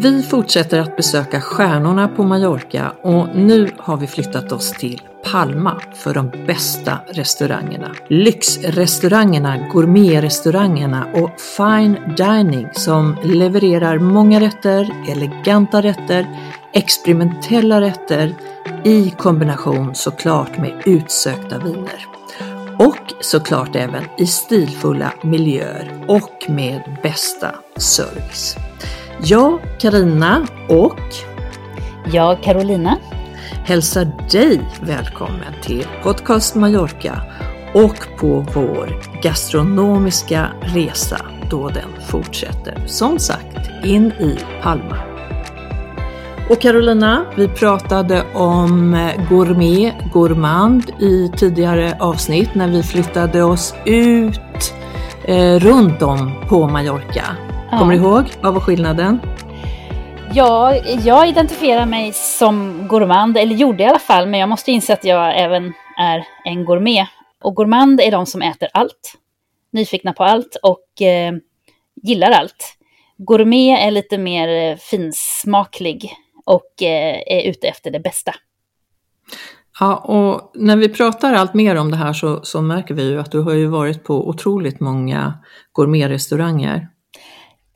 Vi fortsätter att besöka stjärnorna på Mallorca och nu har vi flyttat oss till Palma för de bästa restaurangerna. Lyxrestaurangerna, gourmetrestaurangerna och fine dining som levererar många rätter, eleganta rätter, experimentella rätter i kombination såklart med utsökta viner. Och såklart även i stilfulla miljöer och med bästa service. Jag, Karina och Jag, Carolina. hälsar dig välkommen till Podcast Mallorca och på vår gastronomiska resa då den fortsätter, som sagt, in i Palma. Och Carolina, vi pratade om gourmet, gourmand i tidigare avsnitt när vi flyttade oss ut eh, runt om på Mallorca. Ja. Kommer du ihåg? Vad var skillnaden? Ja, jag identifierar mig som gourmand, eller gjorde i alla fall, men jag måste inse att jag även är en gourmet. Och gourmand är de som äter allt, nyfikna på allt och eh, gillar allt. Gourmet är lite mer eh, finsmaklig och eh, är ute efter det bästa. Ja, och när vi pratar allt mer om det här så, så märker vi ju att du har ju varit på otroligt många gourmetrestauranger.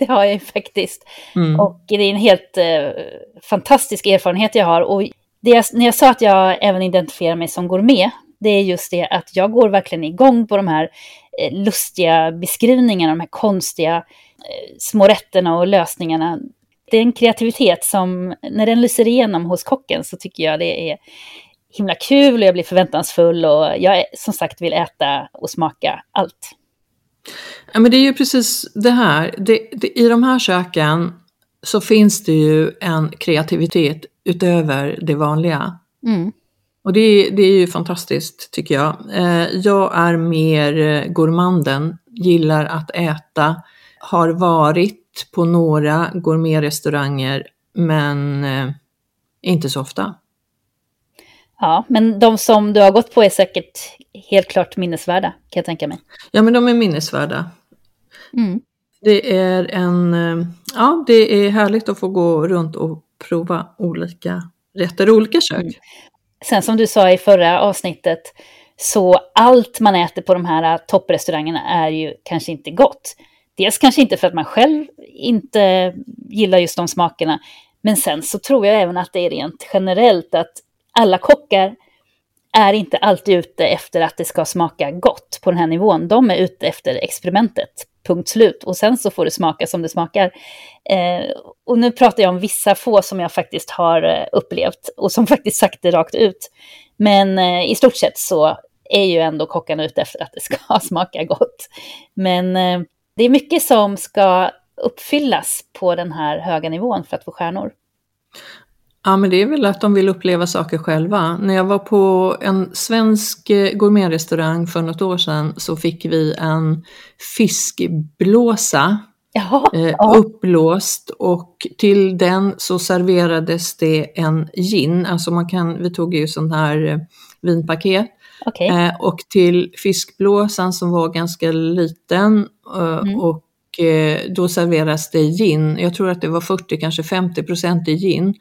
Det har jag ju faktiskt. Mm. Och det är en helt eh, fantastisk erfarenhet jag har. Och det jag, när jag sa att jag även identifierar mig som gourmet, det är just det att jag går verkligen igång på de här eh, lustiga beskrivningarna, de här konstiga eh, små rätterna och lösningarna. Det är en kreativitet som, när den lyser igenom hos kocken så tycker jag det är himla kul och jag blir förväntansfull och jag som sagt vill äta och smaka allt. Ja, men det är ju precis det här. Det, det, I de här köken så finns det ju en kreativitet utöver det vanliga. Mm. Och det, det är ju fantastiskt tycker jag. Eh, jag är mer eh, gourmanden, gillar att äta, har varit på några gourmetrestauranger men eh, inte så ofta. Ja, men de som du har gått på är säkert helt klart minnesvärda, kan jag tänka mig. Ja men de är minnesvärda. Mm. Det är en, eh, ja det är härligt att få gå runt och prova olika rätter, olika kök. Mm. Sen som du sa i förra avsnittet, så allt man äter på de här topprestaurangerna är ju kanske inte gott. Dels kanske inte för att man själv inte gillar just de smakerna, men sen så tror jag även att det är rent generellt att alla kockar är inte alltid ute efter att det ska smaka gott på den här nivån. De är ute efter experimentet, punkt slut. Och sen så får det smaka som det smakar. Eh, och nu pratar jag om vissa få som jag faktiskt har eh, upplevt och som faktiskt sagt det rakt ut. Men eh, i stort sett så är ju ändå kockarna ute efter att det ska smaka gott. Men eh, det är mycket som ska uppfyllas på den här höga nivån för att få stjärnor. Ja, men det är väl att de vill uppleva saker själva. När jag var på en svensk eh, gourmetrestaurang för något år sedan så fick vi en fiskblåsa Jaha, eh, ja. uppblåst och till den så serverades det en gin, alltså man kan, vi tog ju sån här eh, vinpaket eh, och till fiskblåsan som var ganska liten Mm. och då serveras det gin, jag tror att det var 40, kanske 50 procent i gin.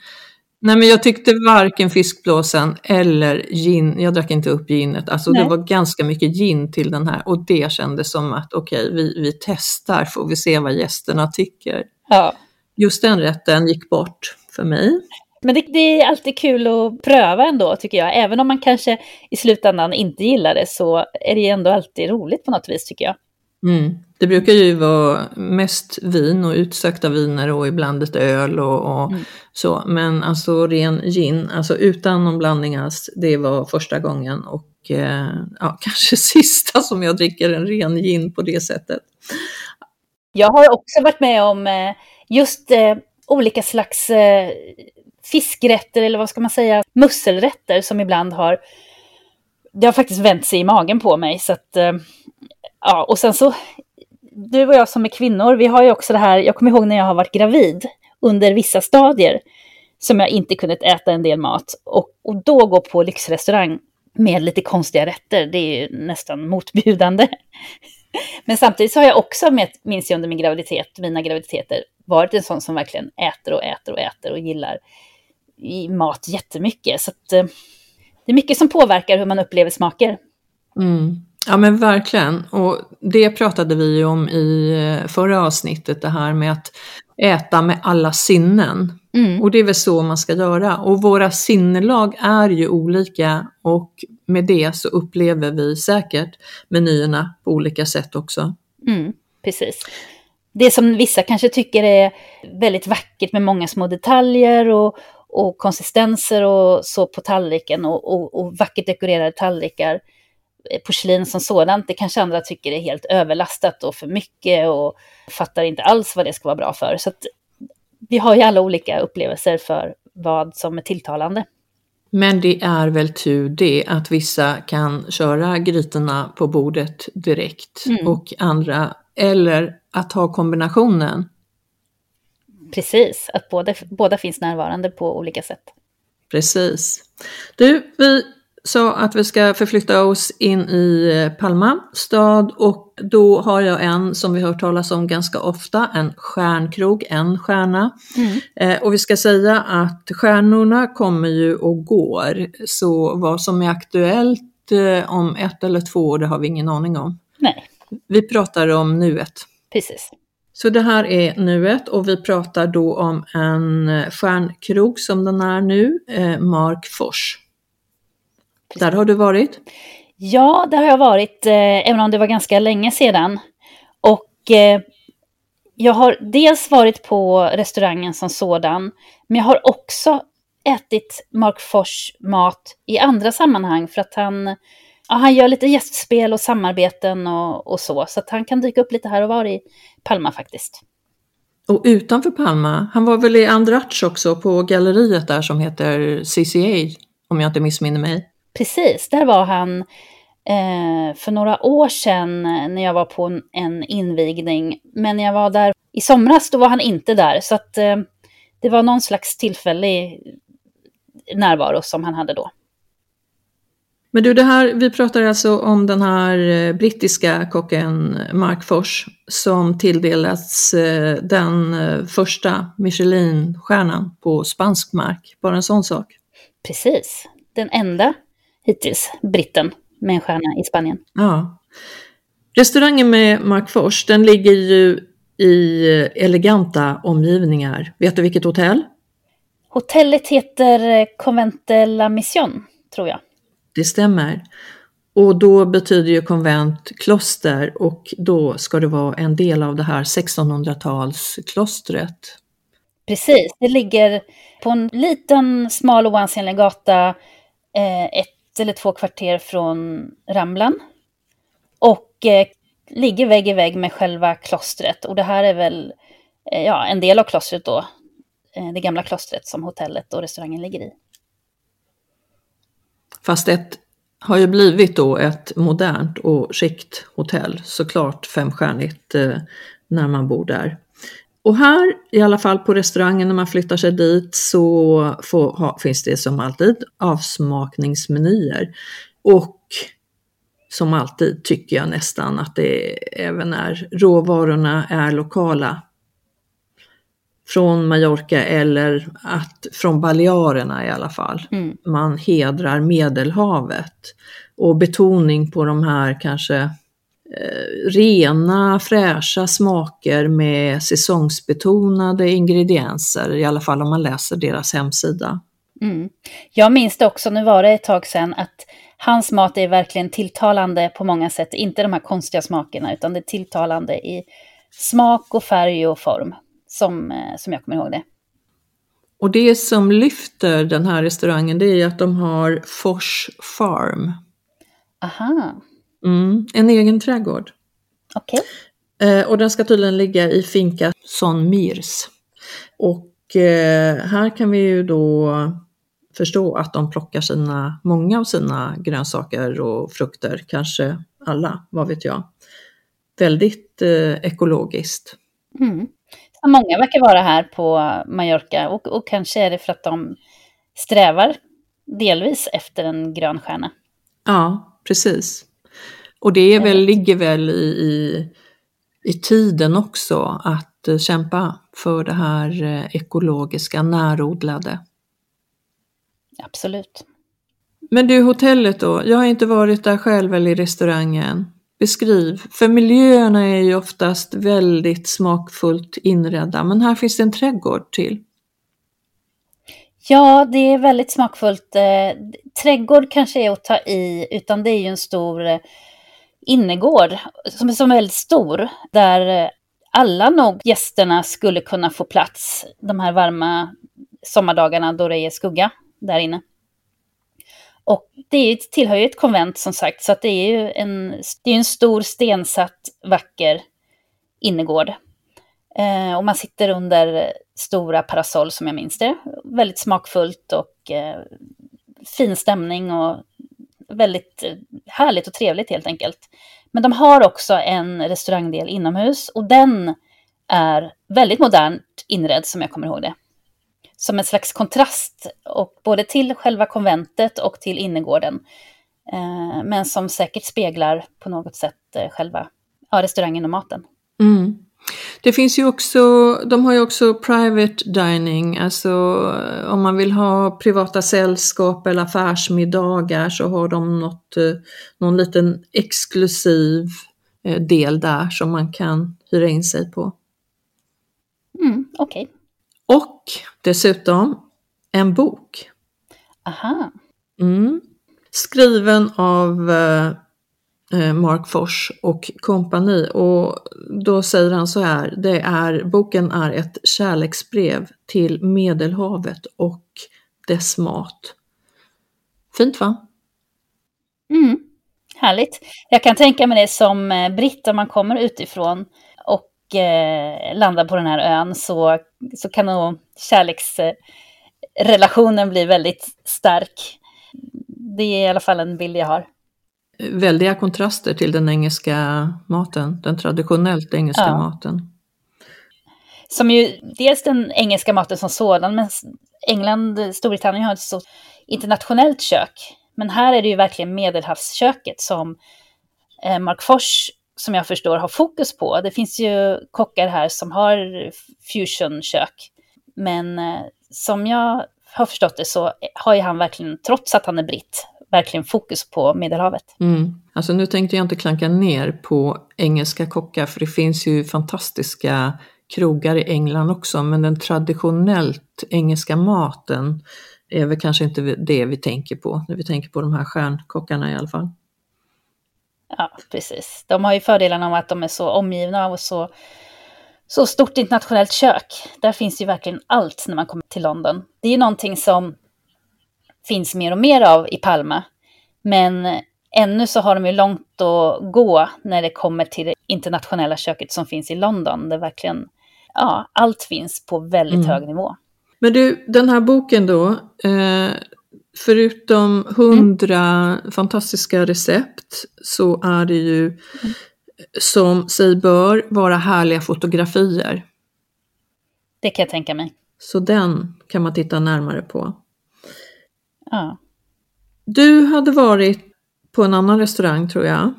Nej men jag tyckte varken fiskblåsan eller gin, jag drack inte upp ginet, alltså Nej. det var ganska mycket gin till den här och det kändes som att okej vi, vi testar får vi se vad gästerna tycker. Ja. Just den rätten gick bort för mig. Men det, det är alltid kul att pröva ändå, tycker jag. Även om man kanske i slutändan inte gillar det så är det ändå alltid roligt på något vis, tycker jag. Mm. Det brukar ju vara mest vin och utsökta viner och ibland lite öl och, och mm. så. Men alltså ren gin, alltså utan någon blandning alls, det var första gången och eh, ja, kanske sista som jag dricker en ren gin på det sättet. Jag har också varit med om eh, just eh, olika slags eh, fiskrätter eller vad ska man säga, musselrätter som ibland har det har faktiskt vänt sig i magen på mig. Så att, eh, ja, och sen så, du och jag som är kvinnor, vi har ju också det här, jag kommer ihåg när jag har varit gravid under vissa stadier som jag inte kunnat äta en del mat. Och, och då gå på lyxrestaurang med lite konstiga rätter, det är ju nästan motbjudande. Men samtidigt så har jag också, med, minns jag under min graviditet, mina graviditeter, varit en sån som verkligen äter och äter och äter och gillar mat jättemycket. Så att, eh, det är mycket som påverkar hur man upplever smaker. Mm. Ja men verkligen, och det pratade vi ju om i eh, förra avsnittet, det här med att äta med alla sinnen. Mm. Och det är väl så man ska göra. Och våra sinnelag är ju olika och med det så upplever vi säkert menyerna på olika sätt också. Mm, precis. Det som vissa kanske tycker är väldigt vackert med många små detaljer och, och konsistenser och så på tallriken och, och, och vackert dekorerade tallrikar, porslin som sådant, det kanske andra tycker är helt överlastat och för mycket och fattar inte alls vad det ska vara bra för. Så att vi har ju alla olika upplevelser för vad som är tilltalande. Men det är väl tur det att vissa kan köra grytorna på bordet direkt mm. och andra, eller att ha kombinationen Precis, att båda, båda finns närvarande på olika sätt. Precis. Du, vi sa att vi ska förflytta oss in i eh, Palma stad och då har jag en som vi hört talas om ganska ofta, en stjärnkrog, en stjärna. Mm. Eh, och vi ska säga att stjärnorna kommer ju och går, så vad som är aktuellt eh, om ett eller två år, det har vi ingen aning om. Nej. Vi pratar om nuet. Precis. Så det här är nuet och vi pratar då om en eh, stjärnkrog som den är nu, eh, Mark Fors. Där har du varit? Ja, där har jag varit, eh, även om det var ganska länge sedan. Och eh, jag har dels varit på restaurangen som sådan, men jag har också ätit Mark Fors mat i andra sammanhang för att han, ja, han gör lite gästspel och samarbeten och, och så, så att han kan dyka upp lite här och var i Palma faktiskt. Och utanför Palma, han var väl i Andratch också på galleriet där som heter CCA, om jag inte missminner mig. Precis, där var han eh, för några år sedan när jag var på en, en, invigning. Men när jag var där i somras, då var han inte där. Så att eh, det var någon slags tillfällig närvaro som han hade då. Men du, det här, vi pratar alltså om den här eh, brittiska kocken Mark Fors som tilldelats eh, den eh, första Michelin-stjärnan på spansk mark. Bara en sån sak. Precis, den enda hittills britten med en stjärna i Spanien. Ja. Restaurangen med Mark Fors, den ligger ju i eleganta omgivningar. Vet du vilket hotell? Hotellet heter Convente La Mission, tror jag. Det stämmer. Och då betyder ju konvent kloster och då ska det vara en del av det här 1600-talsklostret. Precis, det ligger på en liten smal oansenlig gata eh, ett eller två kvarter från Ramblan. Och eh, ligger vägg i vägg med själva klostret. Och det här är väl eh, ja, en del av klostret då. Eh, det gamla klostret som hotellet och restaurangen ligger i. Fast ett har ju blivit då ett modernt och skikt hotell, såklart femstjärnigt eh, när man bor där. Och här, i alla fall på restaurangen när man flyttar sig dit, så får, ha, finns det som alltid avsmakningsmenyer. Och som alltid tycker jag nästan att det även är råvarorna är lokala från Mallorca eller att från Balearerna i alla fall. Mm. Man hedrar Medelhavet och betoning på de här kanske rena fräscha smaker med säsongsbetonade ingredienser, i alla fall om man läser deras hemsida. Mm. Jag minns det också, nu var det ett tag sedan, att hans mat är verkligen tilltalande på många sätt. Inte de här konstiga smakerna, utan det är tilltalande i smak och färg och form, som, eh, som jag kommer ihåg det. Och det som lyfter den här restaurangen det är att de har Fors Farm. Aha. Mm, en egen trädgård. Okej. Eh, och den ska tydligen ligga i finka Son Mirs. Och eh, här kan vi ju då förstå att de plockar sina, många av sina grönsaker och frukter, kanske alla, vad vet jag, väldigt eh, ekologiskt. Mm. Många verkar vara här på Mallorca och, och kanske är det för att de strävar delvis efter en grön stjärna. Ja, precis. Och det är väl, ligger väl i, i, i tiden också att uh, kämpa för det här uh, ekologiska, närodlade. Absolut. Men du, hotellet då? Jag har inte varit där själv eller i restaurangen. Beskriv, för miljöerna är ju oftast väldigt smakfullt inredda, men här finns det en trädgård till. Ja, det är väldigt smakfullt. Eh, trädgård kanske är att ta i, utan det är ju en stor eh, innergård som är, som är väldigt stor, där eh, alla nog gästerna skulle kunna få plats de här varma sommardagarna då det är skugga där inne. Och det tillhör ju ett konvent som sagt, så att det är ju en, det är en stor stensatt vacker innergård. Eh, och man sitter under stora parasoll som jag minns det. Väldigt smakfullt och eh, fin stämning och väldigt eh, härligt och trevligt helt enkelt. Men de har också en restaurangdel inomhus och den är väldigt modernt inredd som jag kommer ihåg det som en slags kontrast, och både till själva konventet och till innergården. Eh, men som säkert speglar på något sätt eh, själva ja, restaurangen och maten. Mm. Det finns ju också, de har ju också private dining, alltså eh, om man vill ha privata sällskap eller affärsmiddagar så har de något, eh, någon liten exklusiv eh, del där som man kan hyra in sig på. Mm, Okej. Okay. Och dessutom en bok. Aha. Mm. Skriven av Eh, Mark Fors och kompani och då säger han så här, det är, boken är ett kärleksbrev till Medelhavet och dess mat. Fint va? Mm, härligt. Jag kan tänka mig det som eh, britt om man kommer utifrån och eh, landar på den här ön så så kan nog kärleksrelationen bli väldigt stark. Det är i alla fall en bild jag har. Väldiga kontraster till den engelska maten, den traditionellt engelska ja. maten. Som ju, dels den engelska maten som sådan, men England, Storbritannien har ett så internationellt kök. Men här är det ju verkligen medelhavsköket som eh, Mark Fors som jag förstår har fokus på. Det finns ju kockar här som har fusionkök. Men eh, som jag har förstått det så har ju han verkligen, trots att han är britt, verkligen fokus på Medelhavet. Mm. Alltså nu tänkte jag inte klanka ner på engelska kockar för det finns ju fantastiska krogar i England också men den traditionellt engelska maten är väl kanske inte det vi tänker på när vi tänker på de här stjärnkockarna i alla fall. Ja, precis. De har ju fördelen av att de är så omgivna av så, så stort internationellt kök. Där finns ju verkligen allt när man kommer till London. Det är ju någonting som finns mer och mer av i Palma. Men ännu så har de ju långt att gå när det kommer till det internationella köket som finns i London. Där verkligen, ja, allt finns på väldigt mm. hög nivå. Men du, den här boken då, eh, förutom hundra mm. fantastiska recept så är det ju mm. som sig bör vara härliga fotografier. Det kan jag tänka mig. Så den kan man titta närmare på. Ja. Du hade varit på en annan restaurang tror jag.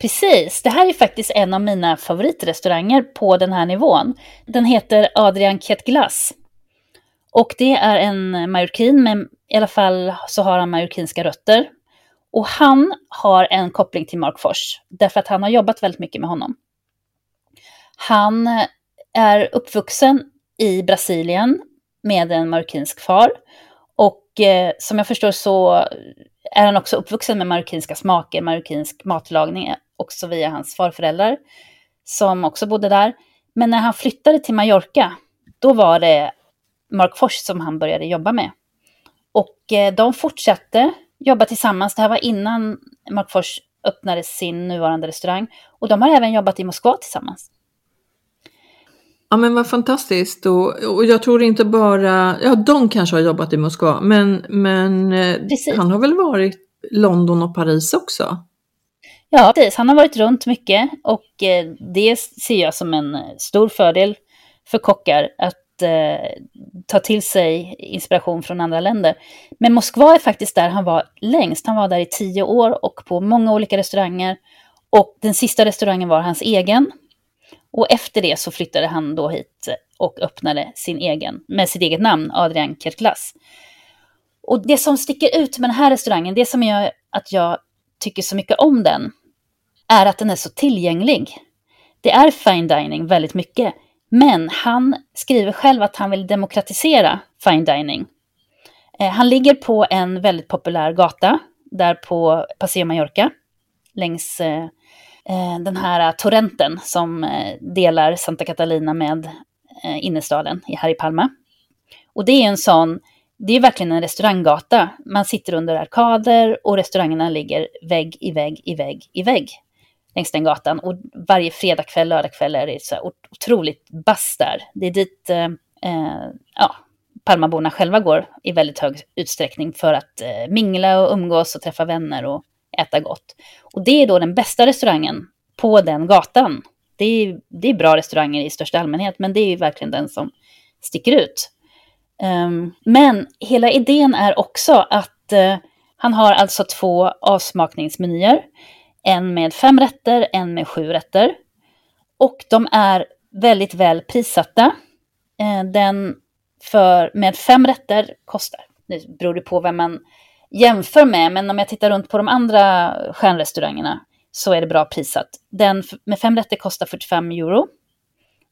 Precis, det här är faktiskt en av mina favoritrestauranger på den här nivån. Den heter Adrian Ketglass. Och det är en majorkin, men i alla fall så har han majorkinska rötter. Och han har en koppling till Mark Fors, därför att han har jobbat väldigt mycket med honom. Han är uppvuxen i Brasilien med en marockinsk far. Eh, som jag förstår så är han också uppvuxen med marockinska smaker, marockinsk matlagning, eh, också via hans farföräldrar, som också bodde där. Men när han flyttade till Mallorca, då var det Mark Fors som han började jobba med. Och eh, de fortsatte jobba tillsammans. Det här var innan Mark Fors öppnade sin nuvarande restaurang. Och de har även jobbat i Moskva tillsammans. Ja men vad fantastiskt och, och jag tror inte bara, ja de kanske har jobbat i Moskva men, men eh, han har väl varit London och Paris också? Ja, precis. Han har varit runt mycket och eh, det ser jag som en stor fördel för kockar att eh, ta till sig inspiration från andra länder. Men Moskva är faktiskt där han var längst. Han var där i tio år och på många olika restauranger. Och den sista restaurangen var hans egen. Och efter det så flyttade han då hit och öppnade sin egen, med sitt eget namn, Adrian Kerklas. Och det som sticker ut med den här restaurangen, det som gör att jag tycker så mycket om den, är att den är så tillgänglig. Det är fine dining väldigt mycket, men han skriver själv att han vill demokratisera fine dining. Eh, han ligger på en väldigt populär gata, där på Paseo Mallorca, längs eh, Eh, den här torrenten som eh, delar Santa Catalina med eh, innerstaden här i Palma. Och det är en sån, det är verkligen en restauranggata. Man sitter under arkader och restaurangerna ligger vägg i vägg i vägg i vägg längs den gatan. Och varje fredagkväll, lördagkväll är det så otroligt bass där. Det är dit eh, eh, ja, Palmaborna själva går i väldigt hög utsträckning för att eh, mingla och umgås och träffa vänner och äta gott. Och det är då den bästa restaurangen på den gatan. Det är, det är bra restauranger i största allmänhet, men det är verkligen den som sticker ut. Um, men hela idén är också att uh, han har alltså två avsmakningsmenyer. En med fem rätter, en med sju rätter. Och de är väldigt väl prissatta. Uh, den för, med fem rätter kostar, nu beror det på vem man jämför med, men om jag tittar runt på de andra stjärnrestaurangerna så är det bra prissatt. Den med fem rätter kostar 45 euro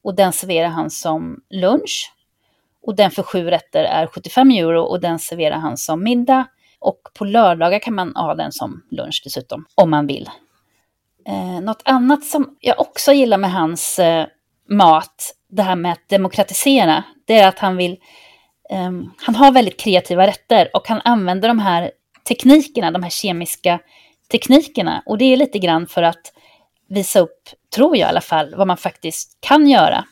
och den serverar han som lunch. Och den för sju rätter är 75 euro och den serverar han som middag. Och på lördagar kan man ha den som lunch dessutom, om man vill. Eh, något annat som jag också gillar med hans eh, mat, det här med att demokratisera, det är att han vill um, han har väldigt kreativa rätter och han använder de här teknikerna, de här kemiska teknikerna. Och det är lite grann för att visa upp, tror jag i alla fall, vad man faktiskt kan göra.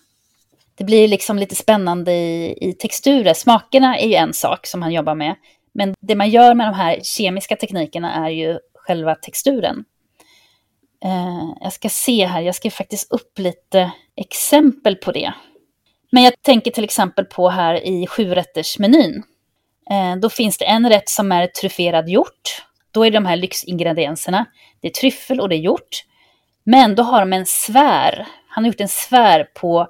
Det blir liksom lite spännande i, i texturer. Smakerna är ju en sak som han jobbar med. Men det man gör med de här kemiska teknikerna är ju själva texturen. Eh, jag ska se här, jag ska faktiskt upp lite exempel på det. Men jag tänker till exempel på här i sjurättersmenyn. Eh, då finns det en rätt som är tryfferad hjort. Då är det de här lyxingredienserna. Det är tryffel och det är hjort. Men då har de en svär. Han har gjort en svär på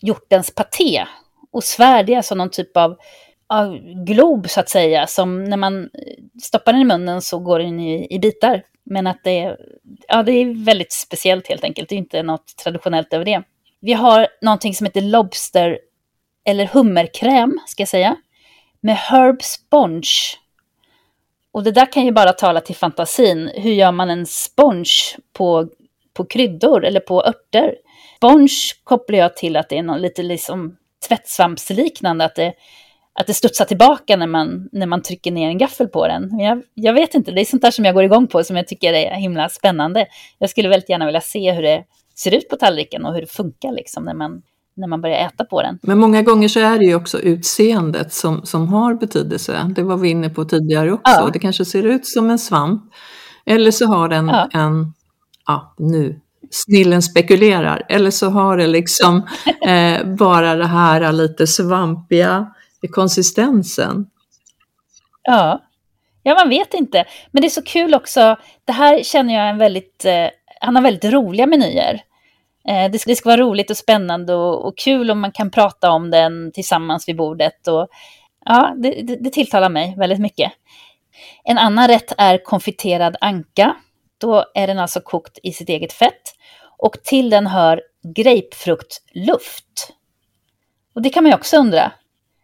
hjortens paté. Och svär, det är alltså någon typ av, av glob så att säga, som när man stoppar den i munnen så går den i, i bitar. Men att det ja, det är väldigt speciellt helt enkelt. Det är inte något traditionellt över det. Vi har någonting som heter Lobster, eller hummerkräm ska jag säga, med herb sponge. Och det där kan ju bara tala till fantasin. Hur gör man en sponge på, på kryddor eller på örter? Sponge kopplar jag till att det är något lite liksom tvättsvampsliknande, att det, att det studsar tillbaka när man, när man trycker ner en gaffel på den. Jag, jag vet inte, det är sånt där som jag går igång på som jag tycker är himla spännande. Jag skulle väldigt gärna vilja se hur det ser ut på tallriken och hur det funkar liksom när man, när man börjar äta på den. Men många gånger så är det ju också utseendet som, som har betydelse. Det var vi inne på tidigare också. Ja. Det kanske ser ut som en svamp. Eller så har den ja. en, ja nu, snillen spekulerar. Eller så har det liksom eh, bara det här lite svampiga konsistensen. Ja. ja, man vet inte. Men det är så kul också. Det här känner jag en väldigt, eh, han har väldigt roliga menyer. Eh, det, ska, det ska vara roligt och spännande och, och, kul om man kan prata om den tillsammans vid bordet. Och, ja, det, det, det tilltalar mig väldigt mycket. En annan rätt är konfiterad anka. Då är den alltså kokt i sitt eget fett. Och till den hör grapefruktluft. Och det kan man ju också undra.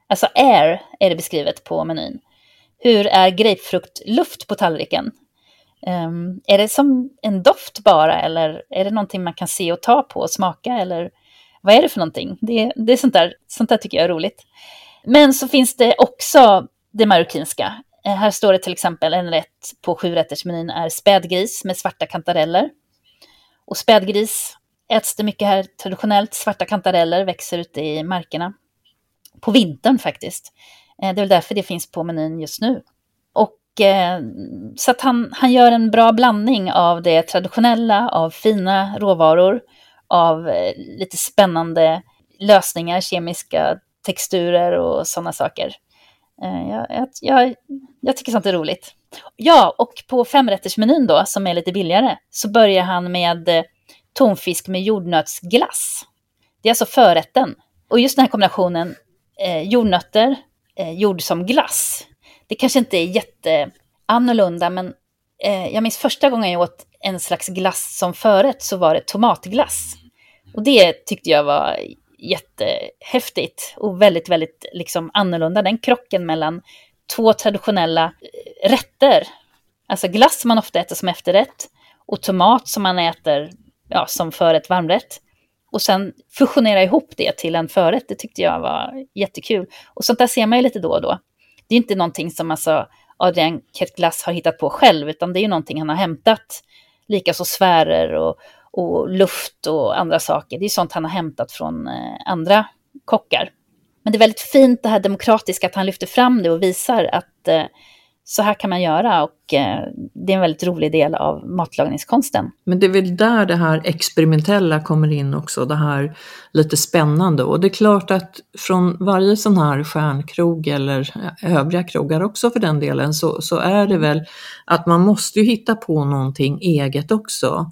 Alltså air är det beskrivet på menyn. Hur är grapefruktluft på tallriken? Um, är det som en doft bara eller är det någonting man kan se och ta på och smaka eller vad är det för någonting? Det, det är sånt där, sånt där tycker jag är roligt. Men så finns det också det marockinska. Eh, här står det till exempel en rätt på sjurättersmenyn är spädgris med svarta kantareller. Och spädgris äts det mycket här traditionellt. Svarta kantareller växer ute i markerna. På vintern faktiskt. Eh, det är väl därför det finns på menyn just nu. Eh, så att han, han gör en bra blandning av det traditionella, av fina råvaror, av eh, lite spännande lösningar, kemiska texturer och sådana saker. Eh, jag, jag, jag, jag, tycker sånt är roligt. Ja, och på femrättersmenyn då, som är lite billigare, så börjar han med eh, tonfisk med jordnötsglass. Det är alltså förrätten. Och just den här kombinationen eh, jordnötter eh, gjord som glass. Det kanske inte är jätteannorlunda, men eh, jag minns första gången jag åt en slags glass som förrätt så var det tomatglass. Och det tyckte jag var jättehäftigt och väldigt, väldigt liksom annorlunda. Den krocken mellan två traditionella eh, rätter. Alltså glass som man ofta äter som efterrätt och tomat som man äter ja, som förrätt, varmrätt. Och sen fusionera ihop det till en förrätt, det tyckte jag var jättekul. Och sånt där ser man ju lite då och då. Det är inte någonting som alltså Adrian Ketglass har hittat på själv, utan det är ju någonting han har hämtat. Likaså sfärer och, och luft och andra saker. Det är sånt han har hämtat från eh, andra kockar. Men det är väldigt fint det här demokratiska, att han lyfter fram det och visar att eh, så här kan man göra och eh, det är en väldigt rolig del av matlagningskonsten. Men det är väl där det här experimentella kommer in också, det här lite spännande. Och det är klart att från varje sån här stjärnkrog eller övriga krogar också för den delen så, så är det väl att man måste ju hitta på någonting eget också.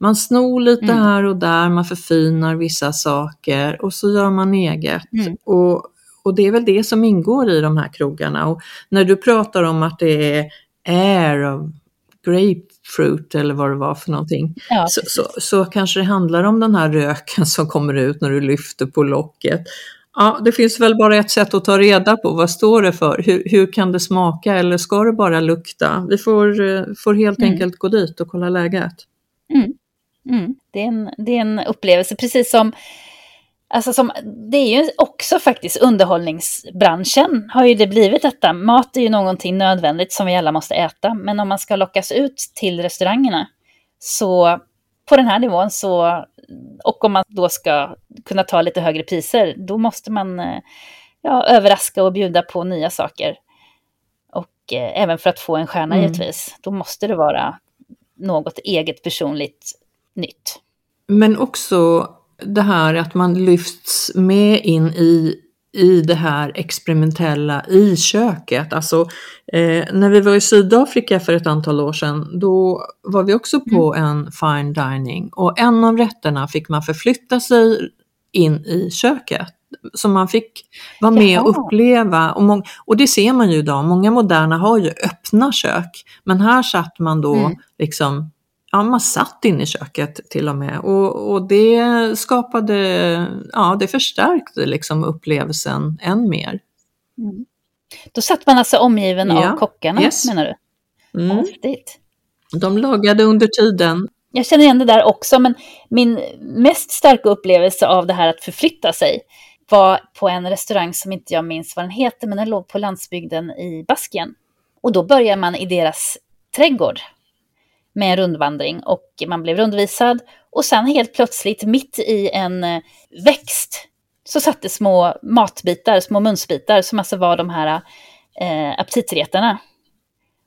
Man snor lite mm. här och där, man förfinar vissa saker och så gör man eget. Mm. Och och det är väl det som ingår i de här krogarna. Och när du pratar om att det är air of grapefruit eller vad det var för någonting, ja, så, så, så, kanske det handlar om den här röken som kommer ut när du lyfter på locket. Ja, det finns väl bara ett sätt att ta reda på vad står det för, hur, hur kan det smaka eller ska det bara lukta? Vi får, eh, får helt mm. enkelt gå dit och kolla läget. Mm. Mm. Det, är en, det är en upplevelse, precis som Alltså som, det är ju också faktiskt underhållningsbranschen har ju det blivit detta. Mat är ju någonting nödvändigt som vi alla måste äta. Men om man ska lockas ut till restaurangerna så på den här nivån så, och om man då ska kunna ta lite högre priser, då måste man eh, ja, överraska och bjuda på nya saker. Och eh, även för att få en stjärna mm. givetvis, då måste det vara något eget personligt nytt. Men också det här att man lyfts med in i, i det här experimentella i köket. Alltså eh, när vi var i Sydafrika för ett antal år sedan, då var vi också på mm. en fine dining och en av rätterna fick man förflytta sig in i köket. Så man fick vara med Jaha. och uppleva. Och, och, det ser man ju idag, många moderna har ju öppna kök. Men här satt man då mm. liksom ja, man satt inne i köket till och med och, och det skapade, ja det förstärkte liksom upplevelsen än mer. Mm. Då satt man alltså omgiven ja. av kockarna yes. menar du? Mm. De lagade under tiden. Jag känner igen det där också, men min mest starka upplevelse av det här att förflytta sig var på en restaurang som inte jag minns vad den heter, men den låg på landsbygden i Baskien. Och då börjar man i deras trädgård med en rundvandring och man blev rundvisad. Och sen helt plötsligt mitt i en eh, växt så satt det små matbitar, små munsbitar som alltså var de här eh, aptitretarna.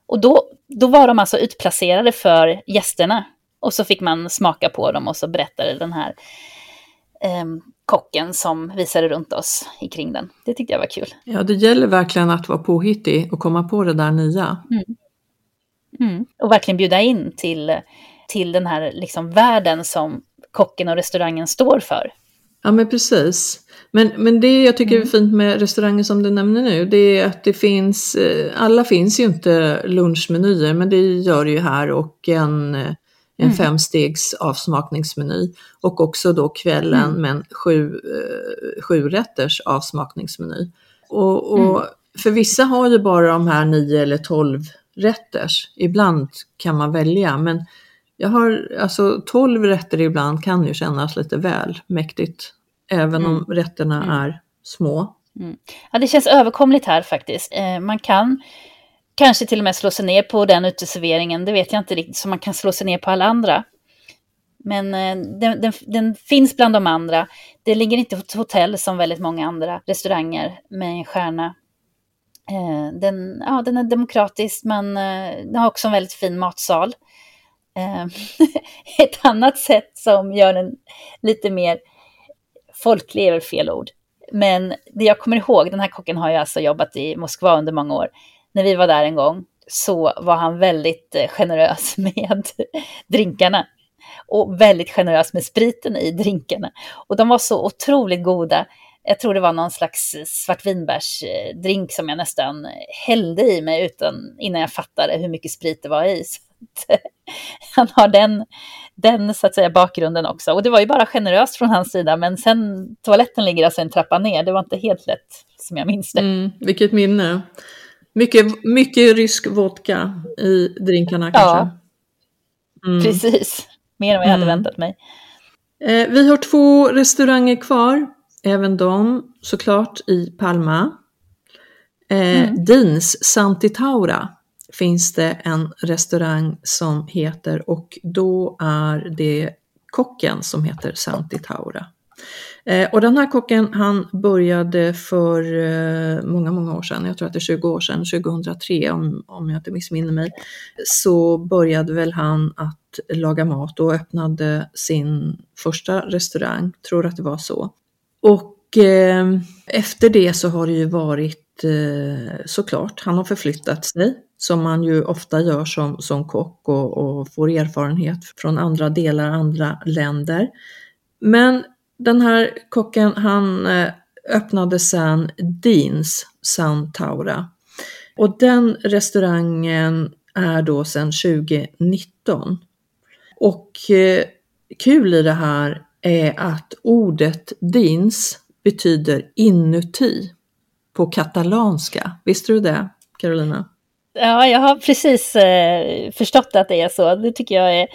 Och då, då var de alltså utplacerade för gästerna. Och så fick man smaka på dem och så berättade den här eh, kocken som visade runt oss kring den. Det tyckte jag var kul. Ja, det gäller verkligen att vara påhittig och komma på det där nya. Mm. Mm. Och verkligen bjuda in till, till den här liksom världen som kocken och restaurangen står för. Ja men precis. Men, men det jag tycker är mm. fint med restaurangen som du nämner nu, det är att det finns, eh, alla finns ju inte lunchmenyer, men det gör det ju här och en, en mm. femstegs avsmakningsmeny. Och också då kvällen mm. med en sju, eh, sju rätters avsmakningsmeny. Och, och mm. för vissa har ju bara de här nio eller tolv rätters. Ibland kan man välja, men jag har, alltså 12 rätter ibland kan ju kännas lite väl mäktigt. Även om rätterna är små. Ja, det känns överkomligt här faktiskt. Eh, man kan kanske till och med slå sig ner på den uteserveringen, det vet jag inte riktigt, så man kan slå sig ner på alla andra. Men eh, den, den, den finns bland de andra. Det ligger inte på ett hotell som väldigt många andra restauranger med en stjärna. Eh, den, ja, den är demokratisk, men eh, den har också en väldigt fin matsal. Eh, ett annat sätt som gör den lite mer folklig är väl fel ord. Men det jag kommer ihåg, den här kocken har ju alltså jobbat i Moskva under många år. När vi var där en gång så var han väldigt eh, generös med drinkarna. Och väldigt generös med spriten i drinkarna. Och de var så otroligt goda. Jag tror det var någon slags svartvinbärsdrink som jag nästan hällde i mig utan, innan jag fattade hur mycket sprit det var i. Han har den, den så att säga, bakgrunden också. Och det var ju bara generöst från hans sida, men sen toaletten ligger alltså en trappa ner. Det var inte helt lätt som jag minns det. Mm, vilket minne. Mycket, mycket rysk vodka i drinkarna kanske. Ja, Mm. precis. Mer än vad jag hade Mm. väntat mig. Eh, vi har två restauranger kvar, även de såklart i Palma. Eh, Mm. Dins Santitaura finns det en restaurang som heter och då är det kocken som heter Santitaura. Eh, och den här kocken han började för eh, många, många år sedan, jag tror att det är 20 år sedan, 2003 om, om jag inte missminner mig, så började väl han att laga mat och öppnade sin första restaurang, tror att det var så. Och eh, efter det så har det ju varit eh, såklart, han har förflyttat sig som man ju ofta gör som, som kock och, och får erfarenhet från andra delar, andra länder. Men den här kocken han eh, öppnade sen Deans Santaura. Och den restaurangen är då sedan 2019. Och eh, kul i det här är att ordet Deans betyder inuti på katalanska. Visste du det, Carolina? Ja, jag har precis eh, förstått att det är så. Det tycker jag är,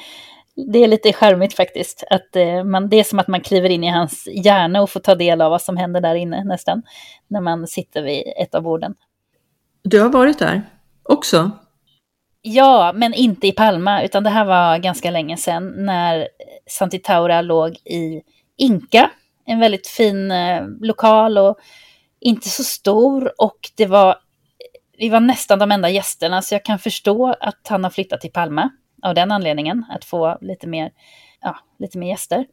det är lite charmigt faktiskt. Att, eh, man, det är som att man kliver in i hans hjärna och får ta del av vad som händer där inne nästan. När man sitter vid ett av borden. Du har varit där också? Ja, men inte i Palma, utan det här var ganska länge sedan när Santitaura låg i Inka. En väldigt fin eh, lokal och inte så stor och det var, vi var nästan de enda gästerna så jag kan förstå att han har flyttat till Palma av den anledningen, att få lite mer, ja, lite mer gäster.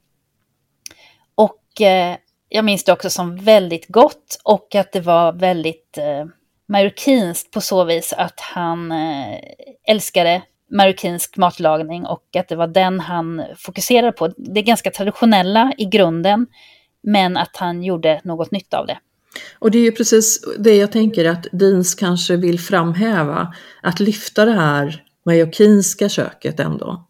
Och eh, jag minns det också som väldigt gott och att det var väldigt eh, marockinskt på så vis att han eh, älskade marockinsk matlagning och att det var den han fokuserade på. Det är ganska traditionella i grunden, men att han gjorde något nytt av det. Och det är ju precis det jag tänker att Deans kanske vill framhäva, att lyfta det här majorkinska köket ändå.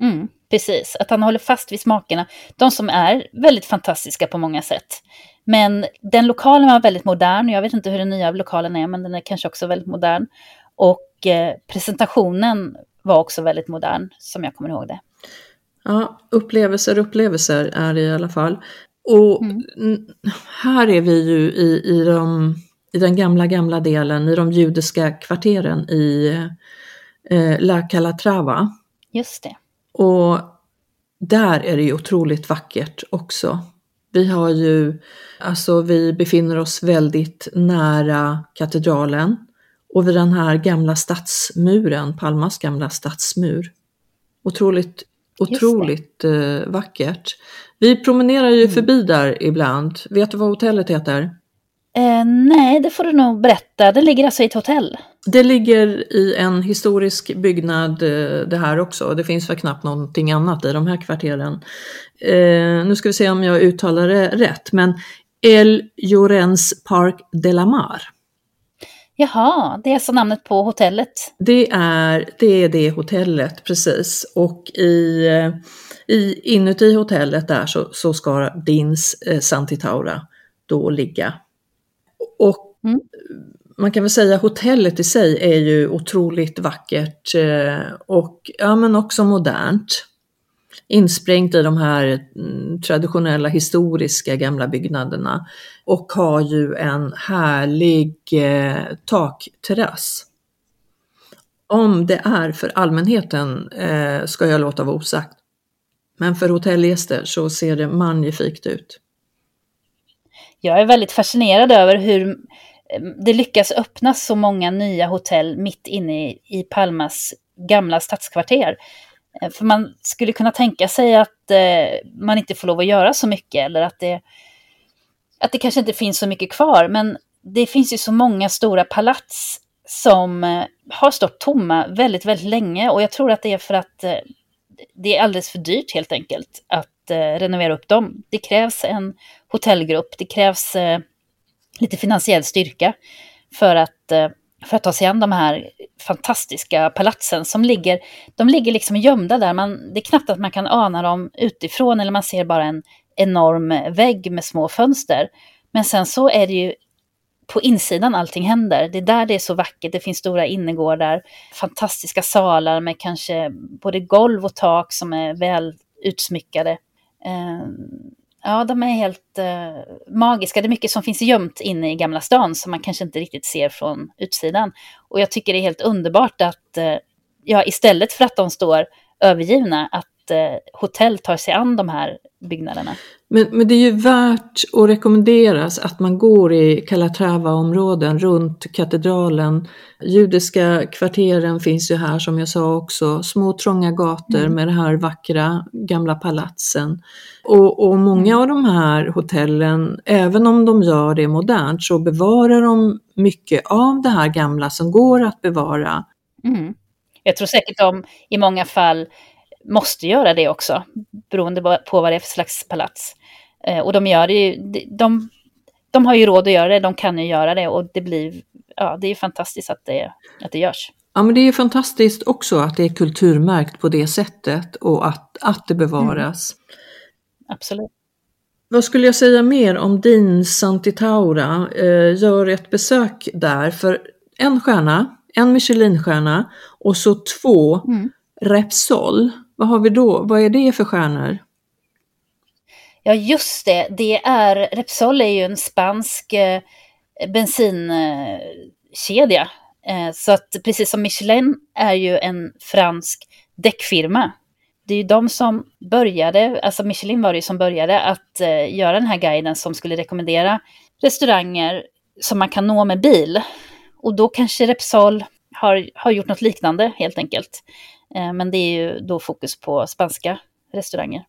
Mm, precis, att han håller fast vid smakerna, de som är väldigt fantastiska på många sätt. Men den lokalen var väldigt modern, jag vet inte hur den nya lokalen är, men den är kanske också väldigt modern. Och eh, presentationen var också väldigt modern, som jag kommer ihåg det. Ja, upplevelser, upplevelser är det i alla fall. Och Mm. här är vi ju i, i, de, i den gamla, gamla delen, i de judiska kvarteren i eh, La Calatrava. Just det. Och där är det ju otroligt vackert också. Vi har ju, alltså vi befinner oss väldigt nära katedralen och vid den här gamla stadsmuren, Palmas gamla stadsmur. Otroligt, otroligt eh, vackert. Vi promenerar ju förbi där ibland. Vet du vad hotellet heter? Eh, nej, det får du nog berätta. Det ligger alltså i ett hotell. Det ligger i en historisk byggnad eh, det här också. Det finns väl knappt någonting annat i de här kvarteren. Eh, nu ska vi se om jag uttalar det rätt, men El Llorens Park de la Mar. Jaha, det är alltså namnet på hotellet. Det är det, är det hotellet, precis. Och i, eh, i, inuti hotellet där så, så ska Dins eh, Santitaura då ligga. Och Mm. man kan väl säga hotellet i sig är ju otroligt vackert eh, och ja, men också modernt. Insprängt i de här mm, traditionella historiska gamla byggnaderna och har ju en härlig eh, takterrass. Om det är för allmänheten eh, ska jag låta vara osagt. Men för hotellgäster så ser det magnifikt ut. Jag är väldigt fascinerad över hur eh, det lyckas öppna så många nya hotell mitt inne i Palmas gamla stadskvarter. Eh, för man skulle kunna tänka sig att eh, man inte får lov att göra så mycket eller att det, att det kanske inte finns så mycket kvar. Men det finns ju så många stora palats som eh, har stått tomma väldigt, väldigt länge och jag tror att det är för att det är alldeles för dyrt helt enkelt att eh, renovera upp dem. Det krävs en hotellgrupp, det krävs eh, lite finansiell styrka för att, eh, för att ta sig an de här fantastiska palatsen som ligger, de ligger liksom gömda där. Man, det är knappt att man kan ana dem utifrån eller man ser bara en enorm vägg med små fönster. Men sen så är det ju på insidan allting händer. Det är där det är så vackert. Det finns stora innergårdar, fantastiska salar med kanske både golv och tak som är väl utsmyckade. Ehm, Ja, de är helt eh, magiska. Det är mycket som finns gömt inne i Gamla stan som man kanske inte riktigt ser från utsidan. Och jag tycker det är helt underbart att, eh, ja, istället för att de står övergivna, att eh, hotell tar sig an de här byggnaderna. Men, men det är ju värt att rekommenderas att man går i Calatrava-områden runt katedralen. Judiska kvarteren finns ju här som jag sa också, små trånga gator mm. med de här vackra gamla palatsen. Och, och många mm. av de här hotellen, även om de gör det modernt, så bevarar de mycket av det här gamla som går att bevara. Mm. Jag tror säkert de i många fall måste göra det också, beroende på vad det är för slags palats. Eh, och de gör det ju, de, de har ju råd att göra det, de kan ju göra det och det blir, ja det är fantastiskt att det, att det görs. Ja men det är fantastiskt också att det är kulturmärkt på det sättet och att, att det bevaras. Mm. Absolut. Vad skulle jag säga mer om din Santitaura? Eh, gör ett besök där för en stjärna, en Michelinstjärna och så två mm. Repsol. Vad har vi då? Vad är det för stjärnor? Ja, just det. Det är, Repsol är ju en spansk eh, bensinkedja. Eh, så att precis som Michelin är ju en fransk däckfirma. Det är ju de som började, alltså Michelin var det ju som började att eh, göra den här guiden som skulle rekommendera restauranger som man kan nå med bil. Och då kanske Repsol har, har gjort något liknande helt enkelt. Eh, men det är ju då fokus på spanska restauranger.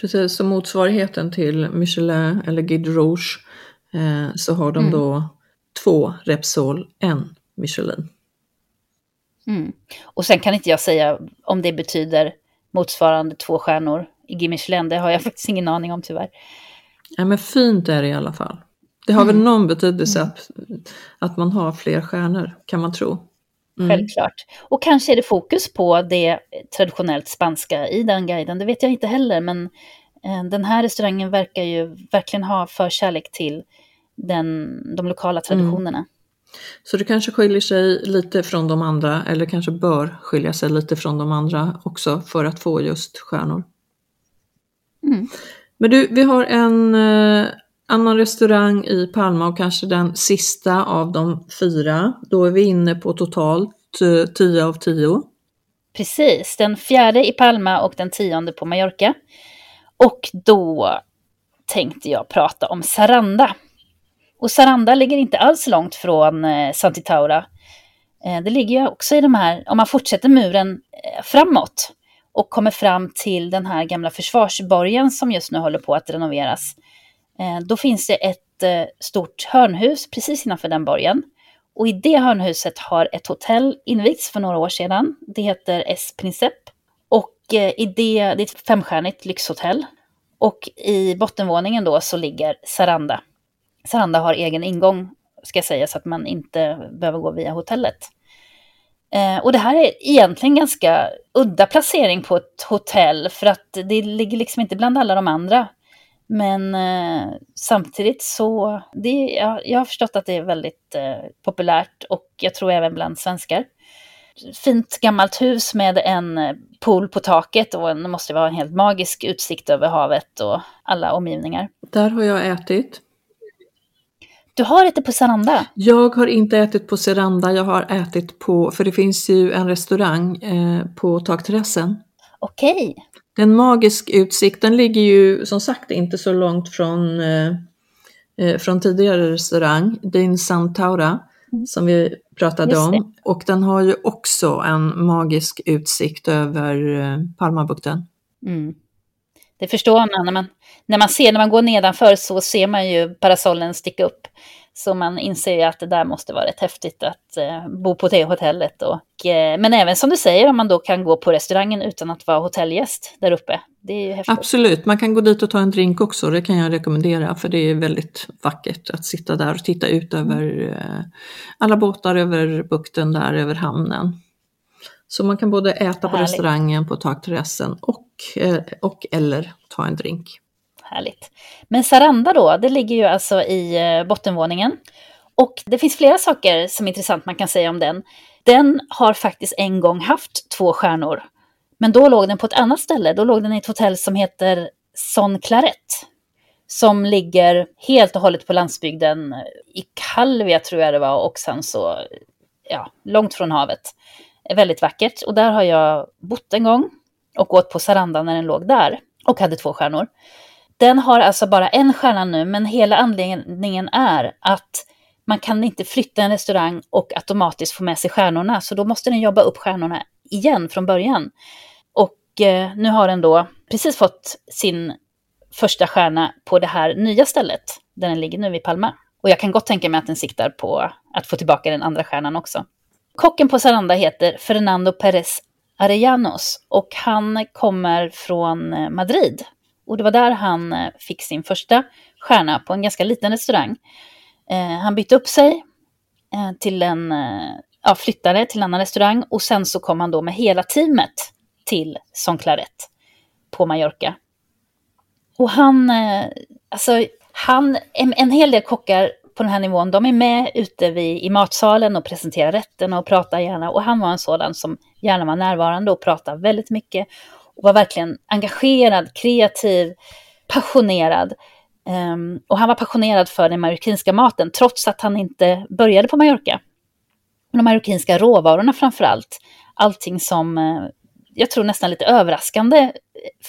Precis, som motsvarigheten till Michelin eller Guide Rouge eh, så har de mm. då två Repsol, en Michelin. Mm. Och sen kan inte jag säga om det betyder motsvarande två stjärnor i Guide Michelin, det har jag faktiskt ingen aning om tyvärr. Ja, men fint är det i alla fall. Det har mm. väl någon betydelse mm. att, att man har fler stjärnor, kan man tro. Mm. Självklart. Och kanske är det fokus på det traditionellt spanska i den guiden, det vet jag inte heller, men eh, den här restaurangen verkar ju verkligen ha förkärlek till den, de lokala mm. traditionerna. Mm. Så det kanske skiljer sig lite från de andra, eller kanske bör skilja sig lite från de andra också för att få just stjärnor. Mm. Men du, vi har en eh, annan restaurang i Palma och kanske den sista av de fyra. Då är vi inne på totalt eh, 10 av 10. Precis, den fjärde i Palma och den tionde på Mallorca. Och då tänkte jag prata om Saranda. Och Saranda ligger inte alls långt från eh, Santitaura. Eh, det ligger ju också i de här, om man fortsätter muren framåt och kommer fram till den här gamla försvarsborgen som just nu håller på att renoveras Eh, då finns det ett eh, stort hörnhus precis innanför den borgen. Och i det hörnhuset har ett hotell invigts för några år sedan. Det heter S Princep. Och eh, i det, det är ett femstjärnigt lyxhotell. Och i bottenvåningen då så ligger Saranda. Saranda har egen ingång, ska jag säga, så att man inte behöver gå via hotellet. och det här är egentligen ganska udda placering på ett hotell, för att det ligger liksom inte bland alla de andra men eh, samtidigt så, det, jag, jag har förstått att det är väldigt eh, populärt och jag tror även bland svenskar. Fint gammalt hus med en eh, pool på taket och det måste vara en helt magisk utsikt över havet och alla omgivningar. Där har jag ätit. Du har ätit på Saranda? Jag har inte ätit på Seranda, jag har ätit på, för det finns ju en restaurang eh, på takterrassen. Okej. Det är en magisk utsikt, den ligger ju som sagt inte så långt från, eh, eh från tidigare restaurang, Din Santaura, mm. som vi pratade om. Och den har ju också en magisk utsikt över eh, Palmabukten. Mm. Det förstår man när, man när man ser, när man går nedanför så ser man ju parasollen sticka upp. Så man inser att det där måste vara rätt häftigt att eh, bo på det hotellet. Och, eh, men även som du säger, om man då kan gå på restaurangen utan att vara hotellgäst där uppe. Det är ju häftigt. Absolut, man kan gå dit och ta en drink också, det kan jag rekommendera. För det är väldigt vackert att sitta där och titta ut över eh, alla båtar över bukten där, över hamnen. Så man kan både äta på Härligt. restaurangen, på takterrassen och, eh, och eller ta en drink. Härligt. Men Saranda då, det ligger ju alltså i eh, bottenvåningen. Och det finns flera saker som är intressant man kan säga om den. Den har faktiskt en gång haft två stjärnor. Men då låg den på ett annat ställe. Då låg den i ett hotell som heter Son Claret. Som ligger helt och hållet på landsbygden eh, i Kalvia tror jag det var och sen så ja, långt från havet eh, väldigt vackert. Och där har jag bott en gång och åt på Saranda när den låg där och hade två stjärnor. Den har alltså bara en stjärna nu, men hela anledningen är att man kan inte flytta en restaurang och automatiskt få med sig stjärnorna, så då måste den jobba upp stjärnorna igen från början. Och eh, nu har den då precis fått sin första stjärna på det här nya stället, där den ligger nu i Palma. Och jag kan gott tänka mig att den siktar på att få tillbaka den andra stjärnan också. Kocken på Saranda heter Fernando Perez Arellanos och han kommer från eh, Madrid. Och det var där han eh, fick sin första stjärna på en ganska liten restaurang. Eh, han bytte upp sig eh, till en, ja, flyttade till en annan restaurang och sen så kom han då med hela teamet till Son Claret på Mallorca. Och han, alltså han, en, en hel del kockar på den här nivån, de är med ute vid, i matsalen och presenterar rätterna och pratar gärna. Och han var en sådan som gärna var närvarande och pratade väldigt mycket. Och var verkligen engagerad, kreativ, passionerad. Um, och han var passionerad för den marockinska maten, trots att han inte började på Mallorca. De marockinska råvarorna framför allt. Allting som uh, jag tror nästan lite överraskande eh,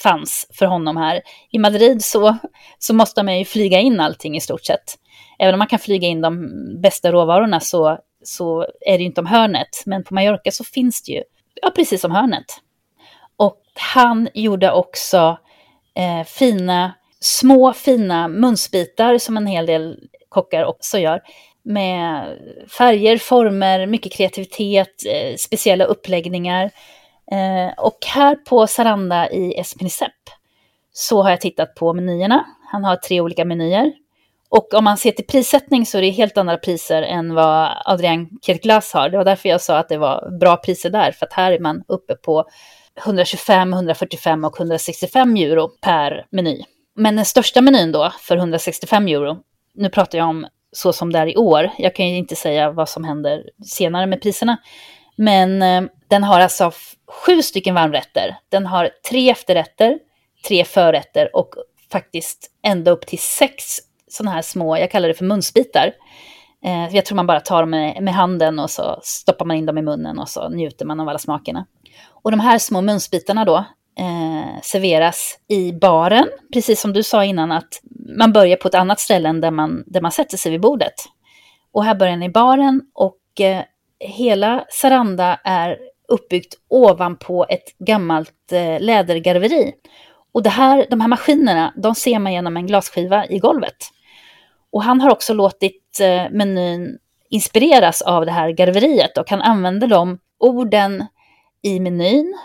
fanns för honom här. I Madrid så, så måste man ju flyga in allting i stort sett även om man kan flyga in de bästa råvarorna så, så är det ju inte om hörnet. Men på Mallorca så finns det ju, ja precis som hörnet. Och han gjorde också eh, fina, små fina munsbitar som en hel del kockar också gör. Med färger, former, mycket kreativitet, eh, speciella uppläggningar. Eh, och här på Saranda i Espinicep så har jag tittat på menyerna. Han har tre olika menyer. Och om man ser till prissättning så är det helt andra priser än vad Adrian Kirklas har. Det var därför jag sa att det var bra priser där, för att här är man uppe på 125, 145 och 165 euro per meny. Men den största menyn då, för 165 euro, nu pratar jag om så som det är i år, jag kan ju inte säga vad som händer senare med priserna, men eh, den har alltså sju stycken varmrätter, den har tre efterrätter, tre förrätter och faktiskt ända upp till sex sådana här små, jag kallar det för munsbitar. Eh, jag tror man bara tar dem med, med, handen och så stoppar man in dem i munnen och så njuter man av alla smakerna. Och de här små munsbitarna då eh, serveras i baren, precis som du sa innan att man börjar på ett annat ställe än där man, där man sätter sig vid bordet. Och här börjar ni i baren och eh, hela Saranda är uppbyggt ovanpå ett gammalt eh, lädergarveri. Och det här, de här maskinerna, de ser man genom en glasskiva i golvet. Och han har också låtit eh, menyn inspireras av det här garveriet och han använder de orden i menyn.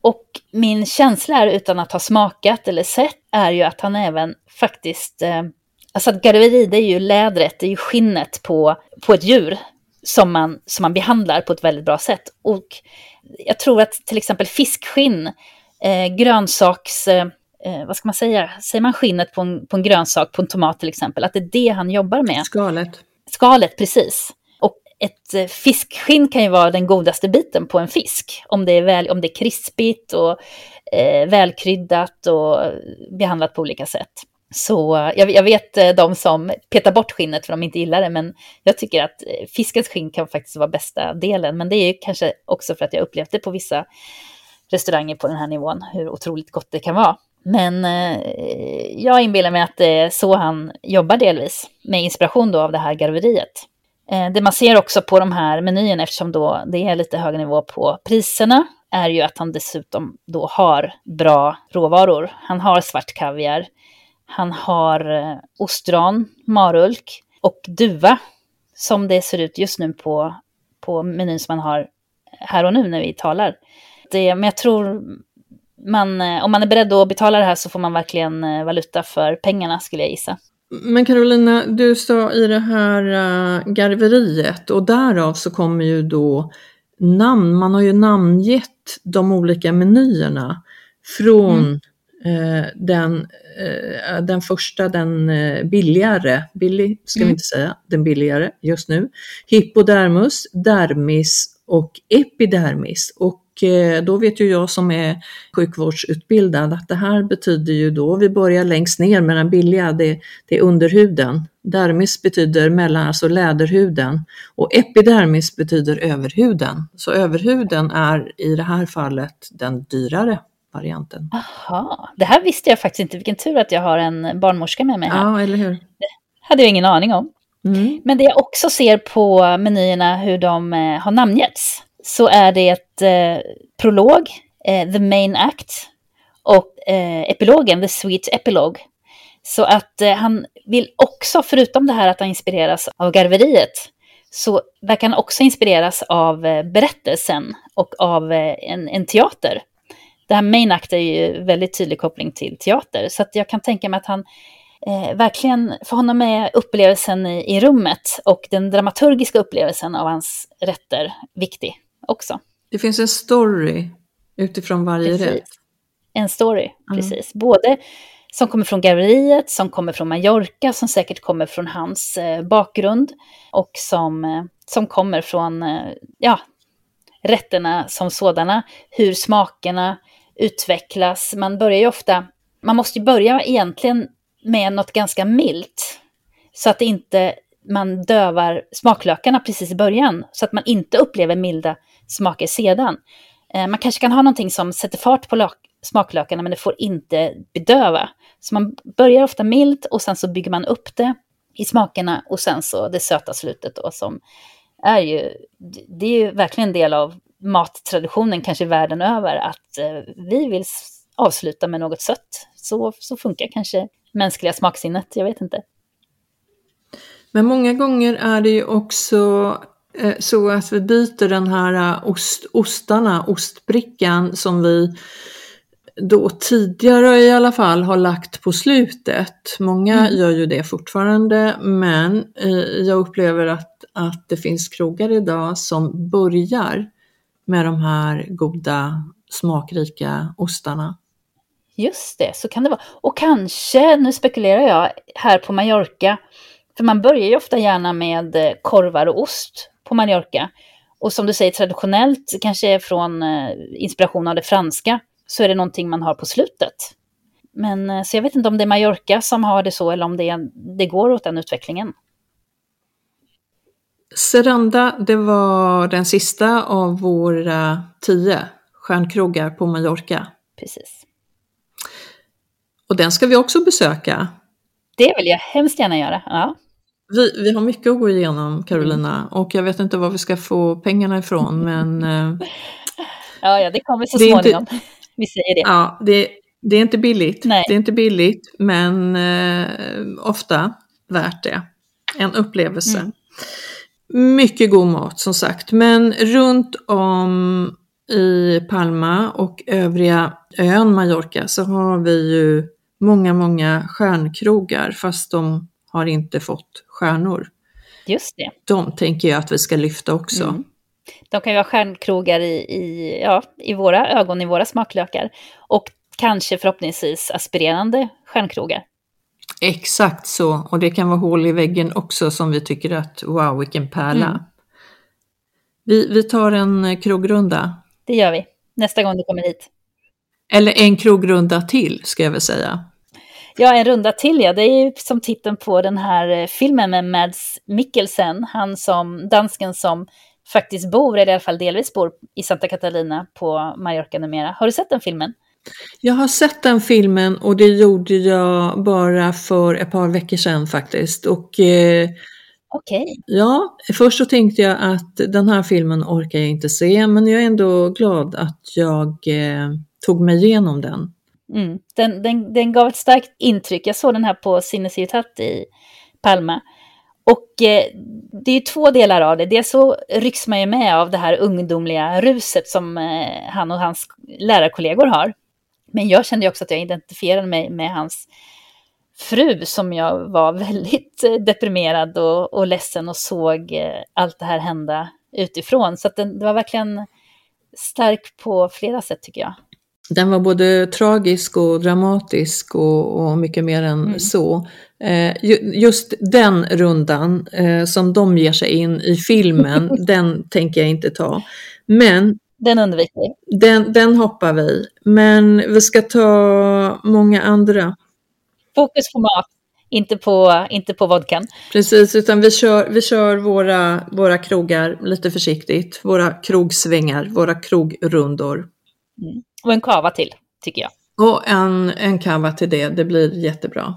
Och min känsla är, utan att ha smakat eller sett, är ju att han även faktiskt... Eh, alltså att garveri, det är ju lädret, det är ju skinnet på, på ett djur som man, som man behandlar på ett väldigt bra sätt. Och jag tror att till exempel fiskskinn, eh, grönsaks... Eh, eh, vad ska man säga, säger man skinnet på en, på en grönsak, på en tomat till exempel, att det är det han jobbar med. Skalet. Skalet, precis. Ett eh, fiskskinn kan ju vara den godaste biten på en fisk. Om det är, väl, om det är krispigt och eh, välkryddat och behandlat på olika sätt. Så eh, jag, jag vet eh, de som petar bort skinnet för de inte gillar det, men jag tycker att fiskens skinn kan faktiskt vara bästa delen. Men det är kanske också för att jag upplevt det på vissa restauranger på den här nivån, hur otroligt gott det kan vara. Men eh, jag inbillar mig att det är så han jobbar delvis, med inspiration då av det här garveriet. Eh, det man ser också på de här menyerna, eftersom då det är lite högre nivå på priserna, är ju att han dessutom då har bra råvaror. Han har svart kaviar, han har eh, ostron, marulk och duva, som det ser ut just nu på, på menyn som man har här och nu när vi talar. Det, men jag tror man, eh, om man är beredd att betala det här så får man verkligen eh, valuta för pengarna skulle jag gissa. Men Carolina, du sa i det här uh, garveriet och därav så kommer ju då namn, man har ju namngett de olika menyerna från mm. Eh, den, eh, den första, den eh, billigare, billig ska mm. vi inte säga, den billigare just nu, hypodermus, dermis och epidermis. Och då vet ju jag som är sjukvårdsutbildad att det här betyder ju då, vi börjar längst ner med den billiga, det, det är underhuden. Dermis betyder mellan, alltså läderhuden och epidermis betyder överhuden. Så överhuden är i det här fallet den dyrare varianten. Aha, det här visste jag faktiskt inte. Vilken tur att jag har en barnmorska med mig här. Ja, eller hur. Det hade jag ingen aning om. Mm. Men det jag också ser på menyerna hur de eh, har namngetts så är det ett eh, prolog, eh, the main act, och eh, epilogen, the sweet epilogue. Så att eh, han vill också, förutom det här att han inspireras av garveriet, så verkar han också inspireras av eh, berättelsen och av eh, en, en teater det här main act är ju väldigt tydlig koppling till teater. Så att jag kan tänka mig att han eh, verkligen, för honom är upplevelsen i, i, rummet och den dramaturgiska upplevelsen av hans rätter viktig också. Det finns en story utifrån varje precis. rätt. En story, mm. precis. Både som kommer från galleriet, som kommer från Mallorca, som säkert kommer från hans eh, bakgrund och som, eh, som kommer från eh, ja, rätterna som sådana, hur smakerna utvecklas. Man börjar ju ofta, man måste ju börja egentligen med något ganska milt. Så att inte man dövar smaklökarna precis i början. Så att man inte upplever milda smaker sedan. Eh, man kanske kan ha någonting som sätter fart på smaklökarna men det får inte bedöva. Så man börjar ofta milt och sen så bygger man upp det i smakerna och sen så det söta slutet då som är ju, det är ju verkligen en del av mattraditionen kanske världen över att eh, vi vill avsluta med något sött. Så, så funkar kanske mänskliga smaksinnet, jag vet inte. Men många gånger är det ju också så att vi byter den här eh, ost, ostarna, ostbrickan som vi då tidigare i alla fall har lagt på slutet. Många mm. gör ju det fortfarande men jag upplever att, att det finns krogar idag som börjar med de här goda smakrika ostarna. Just det, så kan det vara. Och kanske, nu spekulerar jag, här på Mallorca, för man börjar ju ofta gärna med eh, korvar och ost på Mallorca. Och som du säger traditionellt, kanske från eh, inspiration av det franska, så är det någonting man har på slutet. Men eh, så jag vet inte om det är Mallorca som har det så eller om det, det går åt den utvecklingen. Seranda, det var den sista av våra tio stjärnkrogar på Mallorca. Precis. Och den ska vi också besöka. Det vill jag hemskt gärna göra. Ja. Vi, vi har mycket att gå igenom, Carolina, mm. och jag vet inte var vi ska få pengarna ifrån, men... Eh, ja, ja, det kommer så det småningom. Inte, vi säger det. Ja, det, det är inte billigt. Nej. Det är inte billigt, men eh, ofta värt det. En upplevelse. Mm. Mycket god mat som sagt, men runt om i Palma och övriga ön Mallorca så har vi ju många, många stjärnkrogar fast de har inte fått stjärnor. Just det. De tänker jag att vi ska lyfta också. Mm. De kan ju ha stjärnkrogar i, i, ja, i våra ögon, i våra smaklökar. Och kanske förhoppningsvis aspirerande stjärnkrogar. Exakt så, och det kan vara hål i väggen också som vi tycker att wow vilken pärla. Mm. Vi, vi tar en krogrunda. Det gör vi, nästa gång du kommer hit. Eller en krogrunda till ska jag väl säga. Ja, en runda till ja. Det är ju som titeln på den här eh, filmen med Mads Mikkelsen. Han som, dansken som faktiskt bor, eller i alla fall delvis bor, i Santa Catalina på Mallorca numera. Har du sett den filmen? Jag har sett den filmen och det gjorde jag bara för ett par veckor sedan faktiskt. Och, eh. Okay. Ja, först så tänkte jag att den här filmen orkar jag inte se, men jag är ändå glad att jag eh, tog mig igenom den. Mm. Den, den, den gav ett starkt intryck. Jag såg den här på Cine i Palma. Och eh, det är två delar av det. Dels så rycks man ju med av det här ungdomliga ruset som eh, han och hans lärarkollegor har. Men jag kände också att jag identifierade mig med hans fru som jag var väldigt eh, deprimerad och, och ledsen och såg eh, allt det här hända utifrån. Så att den, det var verkligen stark på flera sätt tycker jag. Den var både tragisk och dramatisk och, och mycket mer än mm. så. Eh, just den rundan eh, som de ger sig in i filmen, den tänker jag inte ta. Men den undviker vi. Den, den hoppar vi. Men vi ska ta många andra. Fokus på mat, inte på, inte på vodkan. Precis, utan vi kör, vi kör våra, våra krogar lite försiktigt. Våra krogsvängar, våra krogrundor. Mm. Och en kava till, tycker jag. Och en, en kava till det, det blir jättebra.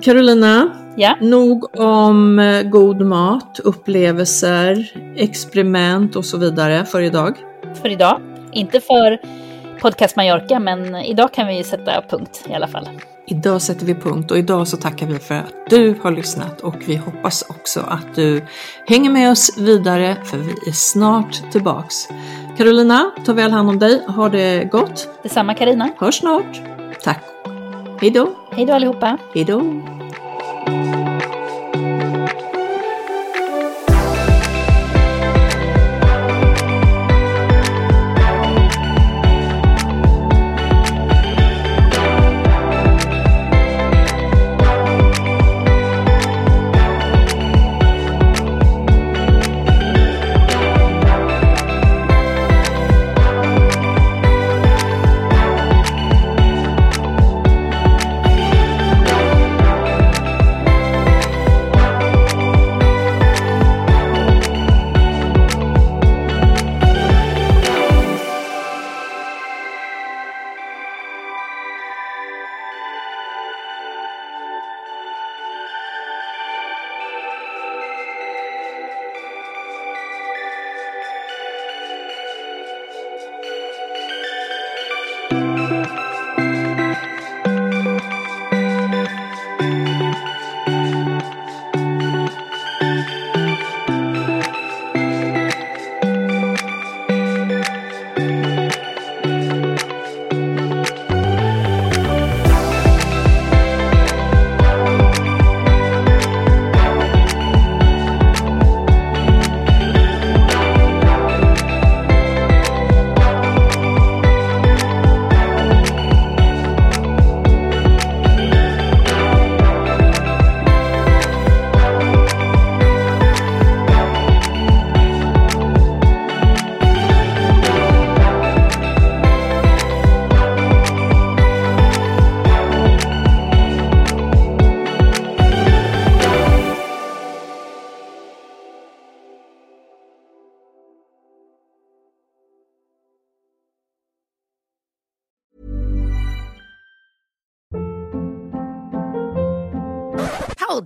Carolina, ja? nog om eh, god mat, upplevelser, experiment och så vidare för idag. För idag. Inte för Podcast Mallorca, men idag kan vi sätta punkt i alla fall. Idag sätter vi punkt och idag så tackar vi för att du har lyssnat och vi hoppas också att du hänger med oss vidare för vi är snart tillbaks. Carolina, ta väl hand om dig. Ha det gott. Detsamma Karina. Hörs snart. Tack. Hej då. Hej då allihopa. Hej då.